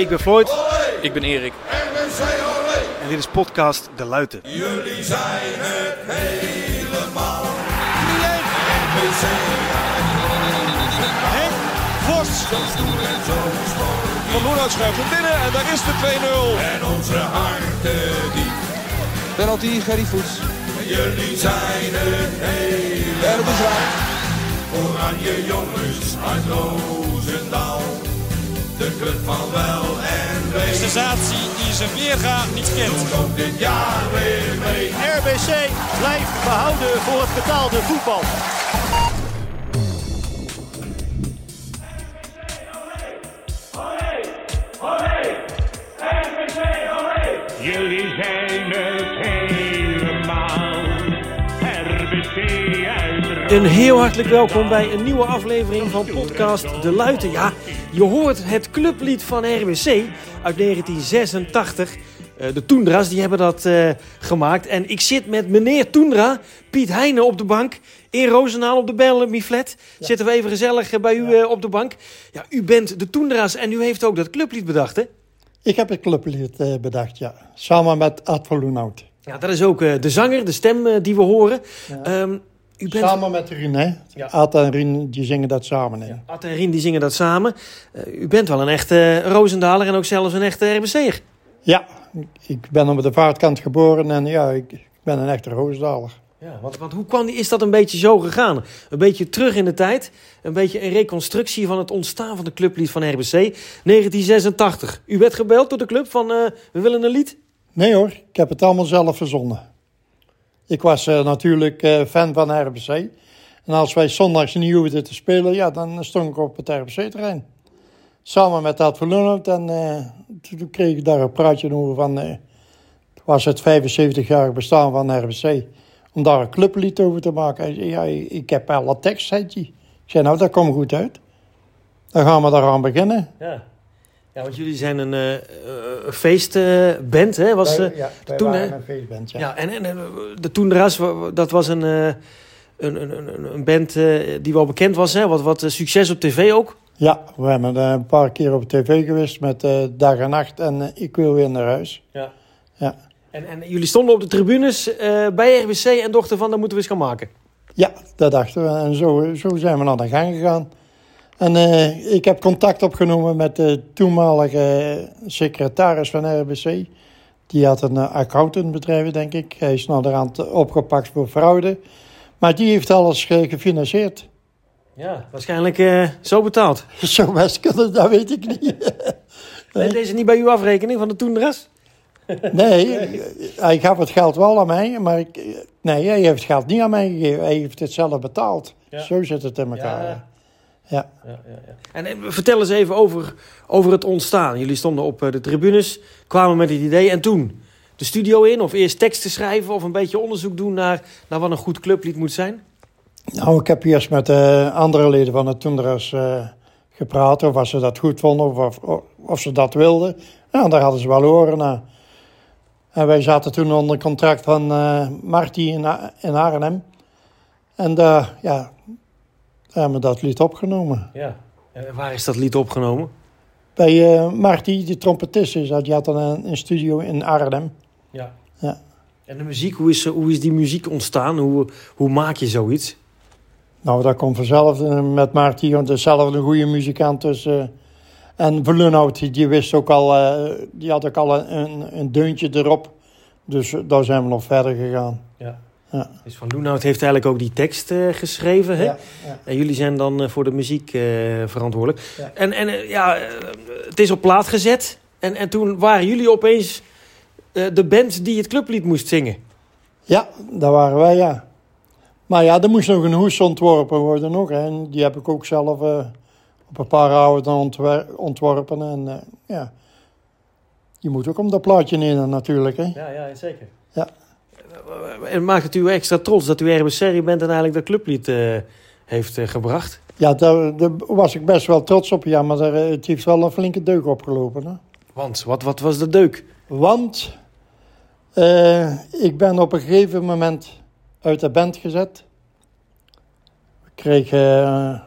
Ik ben Floyd Ik ben Erik. en dit is podcast De Luiten. Jullie zijn het helemaal. Henk Vos. Van Loenhout schuift hem binnen en daar is de 2-0. En onze harten diep. Penalty, Gerry Voets. Jullie zijn het helemaal. En het is raak. Oranje jongens uit Roosendaal. De club van wel en wee. sensatie die zijn weerga niet kent. Doet ook dit jaar weer mee. RBC blijft behouden voor het betaalde voetbal. Jullie zijn het helemaal. RBC uit Een heel hartelijk welkom bij een nieuwe aflevering van podcast De Luiten. Ja, je hoort het clublied van RWC uit 1986. Eh, de Toendra's, die hebben dat eh, gemaakt. En ik zit met meneer Toendra, Piet Heijnen op de bank. In Roosendaal op de Bellamy Flat. Zitten we even gezellig eh, bij u op de bank. Ja, u bent de Toendra's en u heeft ook dat clublied bedacht, hè? Ik heb het clublied bedacht, ja. Samen met Ad van Loenhout. Ja, dat is ook de zanger, de stem die we horen. Ehm, u bent... Samen met Rien, hè. Ja. Ad en Rien, die zingen dat samen, hè. Ad en Rien die zingen dat samen. Eh, u bent wel een echte Roosendaler en ook zelfs een echte RBC'er. Ja, ik ben op de vaartkant geboren en ja, ik, ben een echte Roosdaler. Ja, want, want hoe kwam die, is dat een beetje zo gegaan? Een beetje terug in de tijd. Een beetje een reconstructie van het ontstaan van de clublied van RBC. 1986. U werd gebeld door de club van eh, we willen een lied. Nee hoor, ik heb het allemaal zelf verzonnen. Ik was eh, natuurlijk eh, fan van RBC. En als wij zondags niet hoefden te spelen, ja, dan stond ik op het RBC-terrein. Samen met Ad van Loenhout en eh, toen kreeg ik daar een praatje over van... eh, het was het 75-jarig bestaan van RBC. Om daar een clublied over te maken. Hij zei, ja, ik heb alle tekst, zei hij. Ik zei, nou, dat komt goed uit. Dan gaan we daaraan beginnen. Ja. Ja, want jullie zijn een eh, eh, feestband, hè? Was, eh, ja, wij toen, waren hè? een feestband, ja. Ja, en, en, en, de Toendras, wa- dat was een, een, een, een, een band die wel bekend was, hè? Wat, wat succes op tv ook. Ja, we hebben een paar keer op tv geweest met Dag en Nacht en Ik wil weer naar huis. Ja. Ja, En, en jullie stonden op de tribunes bij RBC en dachten van, dat moeten we eens gaan maken. ja dat dachten we. En zo, zo zijn we naar de gang gegaan. En eh, ik heb contact opgenomen met de toenmalige secretaris van RBC. Die had een uh, accountantbedrijf, denk ik. Hij is naderhand opgepakt voor fraude. Maar die heeft alles eh, gefinancierd. Ja, waarschijnlijk eh, zo betaald. Zo best kunnen, dat weet ik niet. En deze niet bij uw afrekening van de Toendras? Nee, hij gaf het geld wel aan mij, maar ik, nee, hij heeft het geld niet aan mij gegeven. Hij heeft het zelf betaald. Ja. Zo zit het in elkaar. Ja. Ja. Ja. Ja, ja. En, en vertel eens even over, over het ontstaan. Jullie stonden op eh, de tribunes, kwamen met het idee en toen de studio in, of eerst teksten schrijven of een beetje onderzoek doen naar, naar wat een goed clublied moet zijn. Nou, ik heb eerst met de andere leden van het Toendras eh gepraat of ze dat goed vonden of, of, of ze dat wilden. Ja, daar hadden ze wel horen naar. En wij zaten toen onder contract van eh Marty in, in Arnhem. En daar, ja, daar hebben we dat lied opgenomen. Ja. En waar is dat lied opgenomen? Bij eh Marty, die trompetist is, dat, die had dan een, een studio in Arnhem. Ja. Ja. En de muziek, hoe is, hoe is die muziek ontstaan? Hoe, hoe maak je zoiets? Nou, dat komt vanzelf eh, met Marty, want zelf een goede muzikant. Dus, eh, en Verlunhout, die, wist ook al, die had ook al een, een, deuntje erop. Dus daar zijn we nog verder gegaan. Ja. Dus Van Loenhout heeft eigenlijk ook die tekst eh, geschreven. Hè? Ja, ja. En jullie zijn dan eh, voor de muziek eh, verantwoordelijk. Ja. En, en ja, het is op plaat gezet. En, en toen waren jullie opeens de band die het clublied moest zingen. Ja, daar waren wij, ja. Maar ja, er moest nog een hoes ontworpen worden nog. Hè. En die heb ik ook zelf op een paar houden ontwer- ontworpen. En ja, je moet ook om dat plaatje nemen natuurlijk. Hè. Ja, ja zeker. Ja. En maakt het u extra trots dat u RBC bent en eigenlijk dat clublied eh, heeft eh, gebracht? Ja, daar, daar was ik best wel trots op. Ja, maar daar, eh, het heeft wel een flinke deuk opgelopen. Hè. Want, wat, wat was de deuk? Want eh, ik ben op een gegeven moment uit de band gezet. Ik kreeg eh,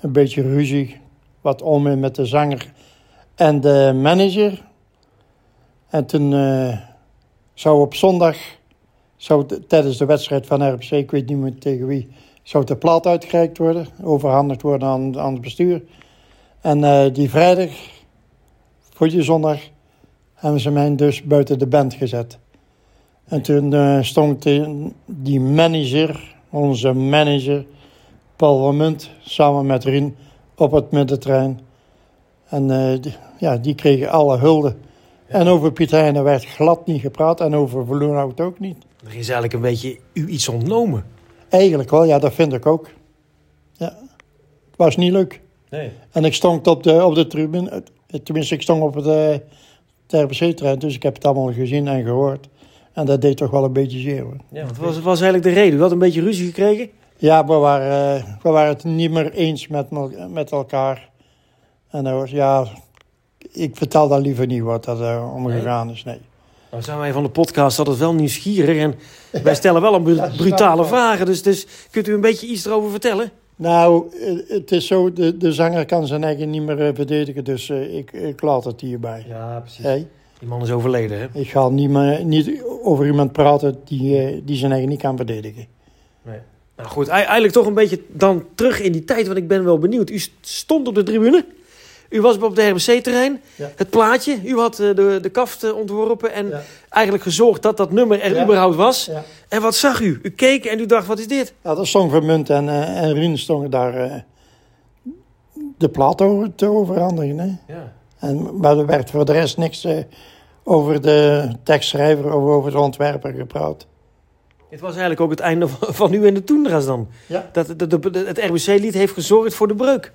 een beetje ruzie, wat om met de zanger en de manager. En toen eh, zou op zondag, zou tijdens de wedstrijd van RBC, ik weet niet meer tegen wie, zou de plaat uitgereikt worden, overhandigd worden aan, aan het bestuur. En eh, die vrijdag, voor die zondag, hebben ze mij dus buiten de band gezet. En toen eh, stond die, die manager, onze manager, Paul van Munt, samen met Rien op het middentrein. En eh, die, ja, die kregen alle hulde. En over Piet Heijnen werd glad niet gepraat en over Verloonhout ook niet. Er is eigenlijk een beetje u iets ontnomen. Eigenlijk wel, ja, dat vind ik ook. Ja, het was niet leuk. Nee. En ik stond op de, op de tribune, tenminste ik stond op het, het RBC-trein, dus ik heb het allemaal gezien en gehoord. En dat deed toch wel een beetje zeer hoor. Ja, wat was, was eigenlijk de reden? U had een beetje ruzie gekregen? Ja, we waren, eh, we waren het niet meer eens met, met elkaar. En dat was, ja, ik vertel dan liever niet wat dat eh, omgegaan is, nee. Nou zijn wij van de podcast altijd wel nieuwsgierig. En wij stellen wel een brutale vragen. Dus, dus kunt u een beetje iets erover vertellen? Nou, eh, het is zo, de, de zanger kan zijn eigen niet meer eh, verdedigen, dus eh, ik, ik laat het hierbij. Ja, precies. Hey, Die man is overleden, hè? ik ga niet, meer, niet over iemand praten die, die zijn eigen niet kan verdedigen. Nou goed, ei- eigenlijk toch een beetje dan terug in die tijd. Want ik ben wel benieuwd. U st- stond op de tribune. U was op de RBC-terrein. Ja. Het plaatje. U had eh, de, de kaft eh, ontworpen. En Ja. eigenlijk gezorgd dat dat nummer er Ja. überhaupt was. Ja. En wat zag u? U keek en u dacht, wat is dit? Ja, dat stond Vermunt en, eh, en Rien stonden daar eh, de plaat over te overhandigen. Hè? Ja. En, maar er werd voor de rest niks eh, over de tekstschrijver of over de ontwerper gepraat. Het was eigenlijk ook het einde van, van u en de Toendra's dan. Ja. Dat, de- het RBC-lied heeft gezorgd voor de breuk.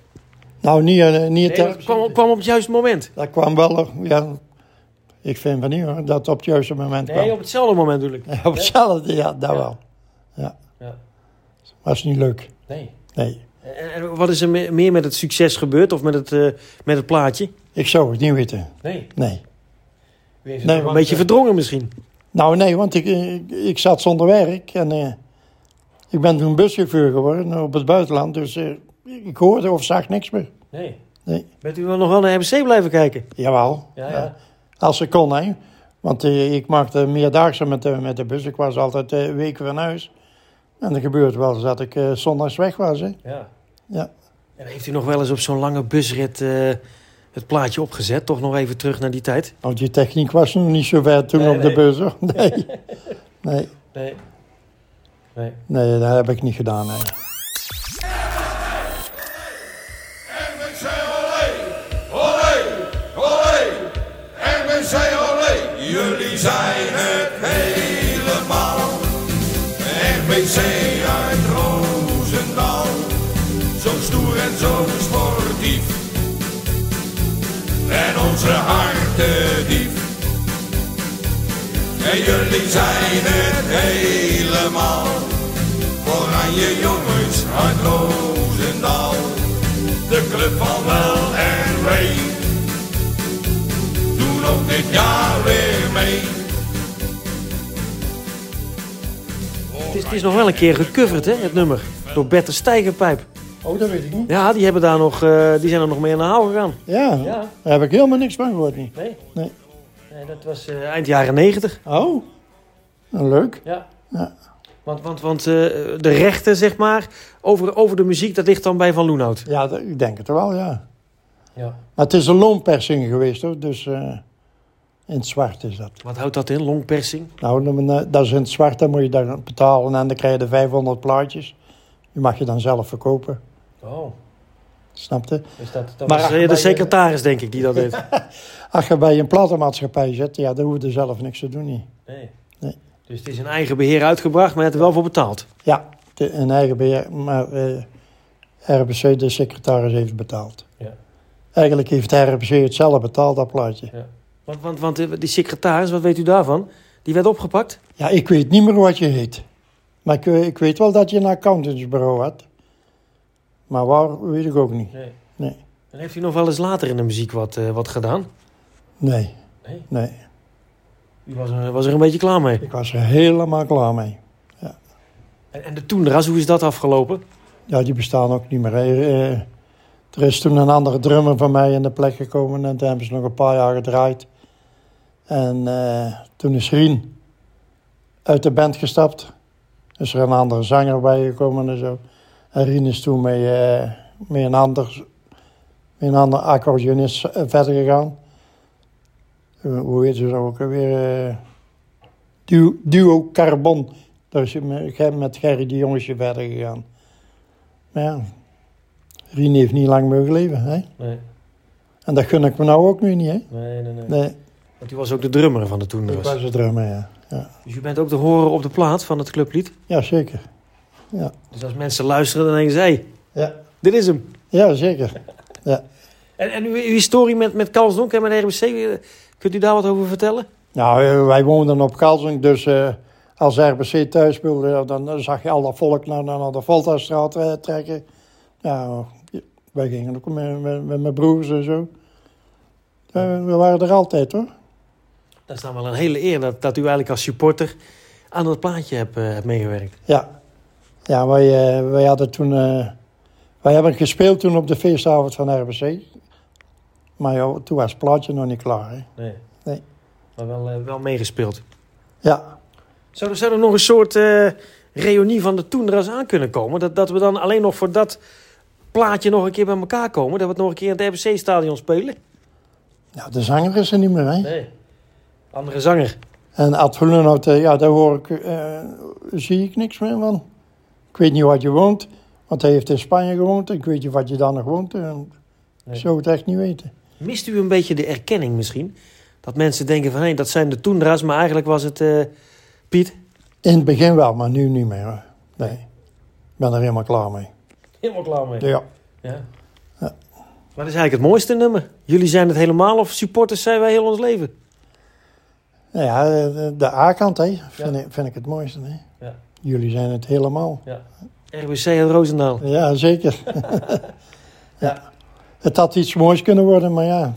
Nou, niet, eh, niet Nee, dat kwam, kwam op het juiste moment. Dat kwam wel, eh, ja, ik vind van niet hoor, dat op het juiste moment Nee, kwam. op hetzelfde moment natuurlijk. Ja, op hetzelfde, ja, dat Ja. wel. Ja. Ja. Was niet leuk, Nee. nee. En, wat is er me- meer met het succes gebeurd? Of met het, eh, met het plaatje? Ik zou het niet weten, Nee. nee. Nee, een beetje verdrongen misschien. Nou nee, want ik, ik, ik zat zonder werk en ik ben toen buschauffeur geworden op het buitenland. Dus ik hoorde of zag niks meer. Nee. Nee. Bent u wel nog wel naar RBC blijven kijken? Jawel, Ja, ja. ja. als ik kon hè. Want eh, ik maakte meerdaagse met de, met de bus. Ik was altijd eh, weken van huis. En er gebeurde wel eens dat ik eh, zondags weg was. Hè. Ja. Ja. En heeft u nog wel eens op zo'n lange busrit het plaatje opgezet? Toch nog even terug naar die tijd? Nou, die techniek was nog niet zo ver toen Nee, op de bus. Hoor. Nee. nee, Nee. Nee. nee, dat heb ik niet gedaan. Nee. RBC uit Roosendaal. Zo stoer en zo sportief. En onze harten diep. En jullie zijn het helemaal. Oranje jongens uit Roosendaal. De club van wel en wee. Doen ook dit jaar weer mee. Het is, nog wel een keer gecoverd, hè, het nummer. Door Bette Stijgerpijp. Oh, dat weet ik niet. Ja, die, hebben daar nog, eh, die zijn er nog mee aan de haal gegaan. Ja, Ja. daar heb ik helemaal niks van gehoord. Niet. Nee? Nee. Nee, dat was eh, eind jaren negentig. Oh, nou, leuk. Ja. Ja. Want, want, want eh, de rechten, zeg maar, over, over de muziek, dat ligt dan bij Van Loenhout. Ja, dat- ik denk het wel, ja. Ja. Maar het is een loonpersing geweest hoor, dus in het zwart is dat. Wat houdt dat in, longpersing? Nou, dat is in het zwart, dan moet je daar betalen en dan krijg je de 500 plaatjes. Die mag je dan zelf verkopen, Oh, snap je? dus dat, Maar eh, de secretaris, denk ik, die dat deed. Als je bij een platenmaatschappij zit, ja, dan hoef je er zelf niks te doen. Niet. Nee. Nee. Dus het is in eigen beheer uitgebracht, maar je hebt er wel voor betaald. Ja, een eigen beheer, maar eh, RBC, de secretaris, heeft betaald. Ja. Eigenlijk heeft de RBC het zelf betaald, dat plaatje. Want, want, want eh, die secretaris, wat weet u daarvan? Die werd opgepakt? Ja, ik weet niet meer wat je heet. Maar ik, eh, ik weet wel dat je een accountantsbureau had. Maar waar, weet ik ook niet. Nee. Nee. En heeft u nog wel eens later in de muziek wat, eh, wat gedaan? Nee, Nee. nee. U was, er- was er een beetje klaar mee. Ik was er helemaal klaar mee. En, en de Toendras, hoe is dat afgelopen? Ja, die bestaan ook niet meer. Er is toen een andere drummer van mij in de plek gekomen en toen hebben ze nog een paar jaar gedraaid. En eh, toen is Rien uit de band gestapt. Is er een andere zanger bijgekomen en zo. En Rien is toen met, eh, met een ander, met een ander accordeonist eh, verder gegaan. Hoe heet ze ook alweer? eh duo, duo Carbon. Daar is hij met, met Gerry de Jongetje verder gegaan. Maar ja, Rien heeft niet lang mogen leven. Hè? Nee, En dat gun ik me nou ook nu niet. Hè? nee, nee. nee. Nee, Want u was ook de drummer van de ik Toendras. was het drummer, ja. ja. Dus u bent ook te horen op de plaat van het clublied. Ja, zeker. Ja, Dus als mensen luisteren, dan denken ze, hey, ja. dit is hem. ja zeker. Ja. En, en uw, uw historie met, met Kalsdonk en met de RBC, kunt u daar wat over vertellen? Nou, eh, wij woonden op Kalsing, dus eh, als RBC thuis speelde, dan zag je al dat volk naar, naar de Voltastraat eh, trekken. Ja, wij gingen ook met, met, met mijn broers en zo. We waren er altijd hoor. Dat is dan wel een hele eer dat, dat u eigenlijk als supporter aan dat plaatje hebt, eh, hebt meegewerkt. Ja, ja wij, eh, wij hadden toen. eh, wij hebben gespeeld toen op de feestavond van RBC. Maar ja, toen was het plaatje nog niet klaar. Hè? Nee. Nee. Maar wel, wel meegespeeld. Ja, Zou er, zou er nog een soort reunie van de Toendras aan kunnen komen? Dat, dat we dan alleen nog voor dat plaatje nog een keer bij elkaar komen? Dat we het nog een keer in het RBC-stadion spelen? ja, de zanger is er niet meer. Hè? Nee. Andere zanger. En Ad Hullenhout, eh, ja, daar hoor ik, eh, zie ik niks meer van. Ik weet niet wat je woont, want hij heeft in Spanje gewoond. Ik weet niet wat je daar nog woont. eh, Ik Nee. zou het echt niet weten. Mist u een beetje de erkenning misschien? Dat mensen denken van, hé, dat zijn de Toendras, maar eigenlijk was het Piet. In het begin wel, maar nu niet meer. hoor. Nee, ik ben er helemaal klaar mee. Helemaal klaar mee. Ja. Ja. Dat is eigenlijk het mooiste nummer. Jullie zijn het helemaal of supporters zijn wij heel ons leven. Nou ja, de, A-kant, hè, vind, Ja. ik, vind ik het mooiste. Hè. Ja. Jullie zijn het helemaal. RBC uit Roosendaal. Ja, zeker. ja. Het had iets moois kunnen worden, maar ja,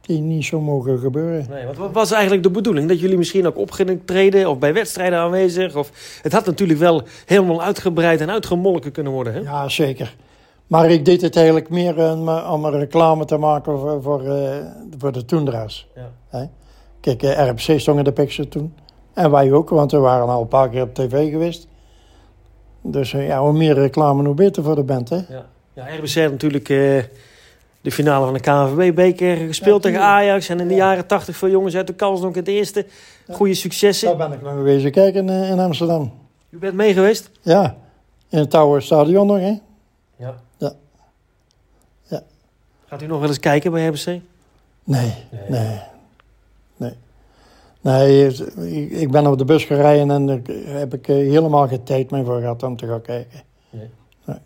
die niet zo mogen gebeuren. Nee, want wat was eigenlijk de bedoeling? Dat jullie misschien ook op gingen treden of bij wedstrijden aanwezig? Of... Het had natuurlijk wel helemaal uitgebreid en uitgemolken kunnen worden. Hè? Ja, zeker. Maar ik deed het eigenlijk meer eh, om een reclame te maken voor, voor, eh, voor de Toendra's. Ja. Hè? Kijk, eh, RBC stond in de picture toen. En wij ook, want we waren al een paar keer op tv geweest. Dus eh, ja, hoe meer reclame, hoe beter voor de band, hè? Ja, ja RBC had natuurlijk eh, de finale van de KNVB-beker gespeeld Ja, tegen. Ajax. En in de jaren tachtig veel jongens uit de Kalsdonk in het eerste. Goede successen. Daar ben ik nog geweest kijken eh, in Amsterdam. U bent mee geweest? Ja, in het oude stadion nog, hè? Ja. Ja. Ja. Gaat u nog wel eens kijken bij RBC? Nee, nee, nee. Nee, ik- ben op de bus gereden en daar heb ik eh, helemaal geen tijd meer voor gehad om te gaan kijken. Nee. Nee.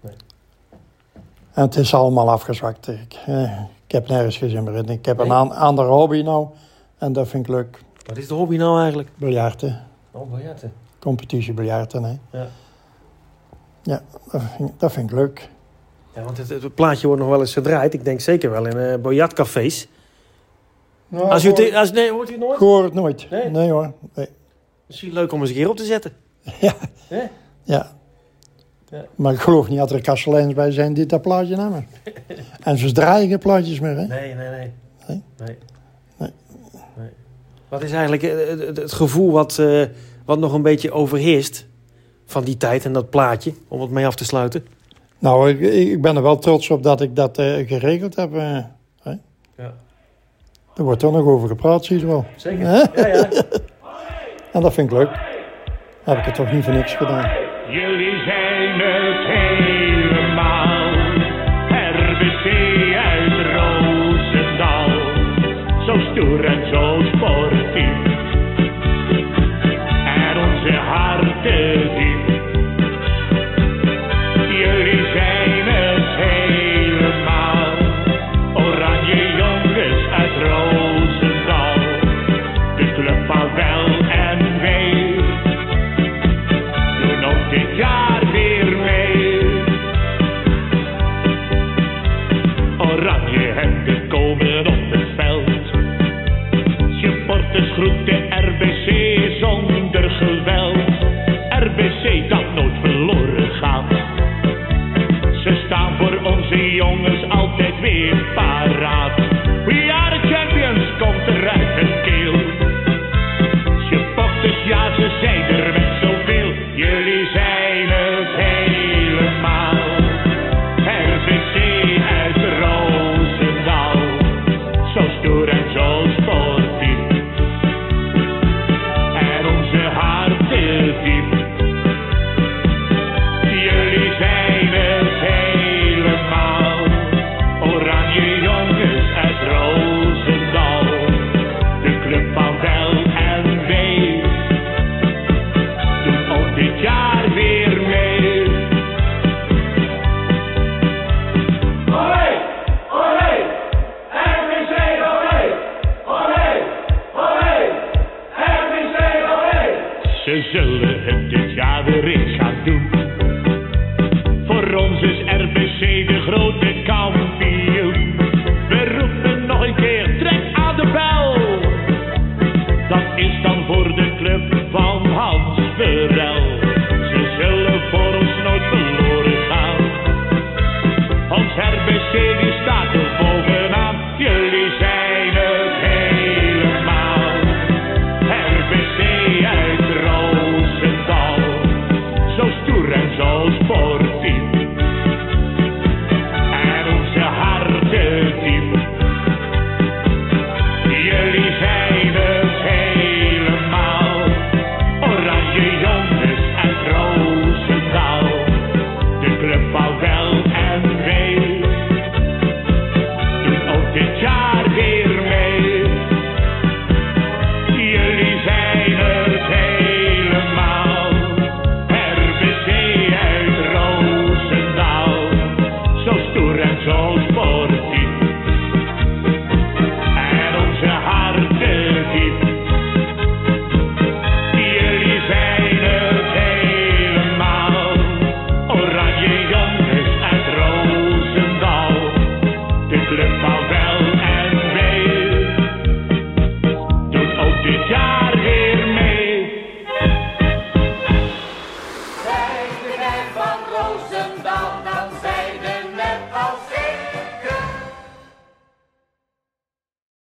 Nee. En het is allemaal afgezwakt. Ik, eh, ik heb nergens gezin meer in. Ik heb een aan- andere hobby nou en dat vind ik leuk. Wat is de hobby nou eigenlijk? Biljarten, Oh, biljarten. competitiebiljarten. Hè. Ja. Ja, dat vind, dat vind ik leuk. Ja, want het, het plaatje wordt nog wel eens gedraaid. Ik denk zeker wel in eh biljartcafés. Nou, Als u als, nee, hoort u het nooit? ik hoor het nooit. Nee? Nee, hoor. Nee. Misschien leuk om eens een keer op te zetten. Ja. Ja. Ja. Maar ik geloof niet dat er kasteleins bij zijn die dat plaatje nemen. en ze draaien geen plaatjes meer, hè? Nee, nee, nee. Nee? Nee. Wat is eigenlijk eh, het, het- gevoel wat, eh, wat nog een beetje overheerst van die tijd en dat plaatje, om het mee af te sluiten? Nou, ik, ik ben er wel trots op dat ik dat eh, geregeld heb. eh, hè? Ja. Er wordt er nog over gepraat, zie je wel. Zeker. Hè? Ja, ja. En dat vind ik leuk. Heb ik het toch niet voor niks gedaan. Jullie zijn het helemaal. RBC uit Roosendaal. Zo stoer en zo sportief. groete jaar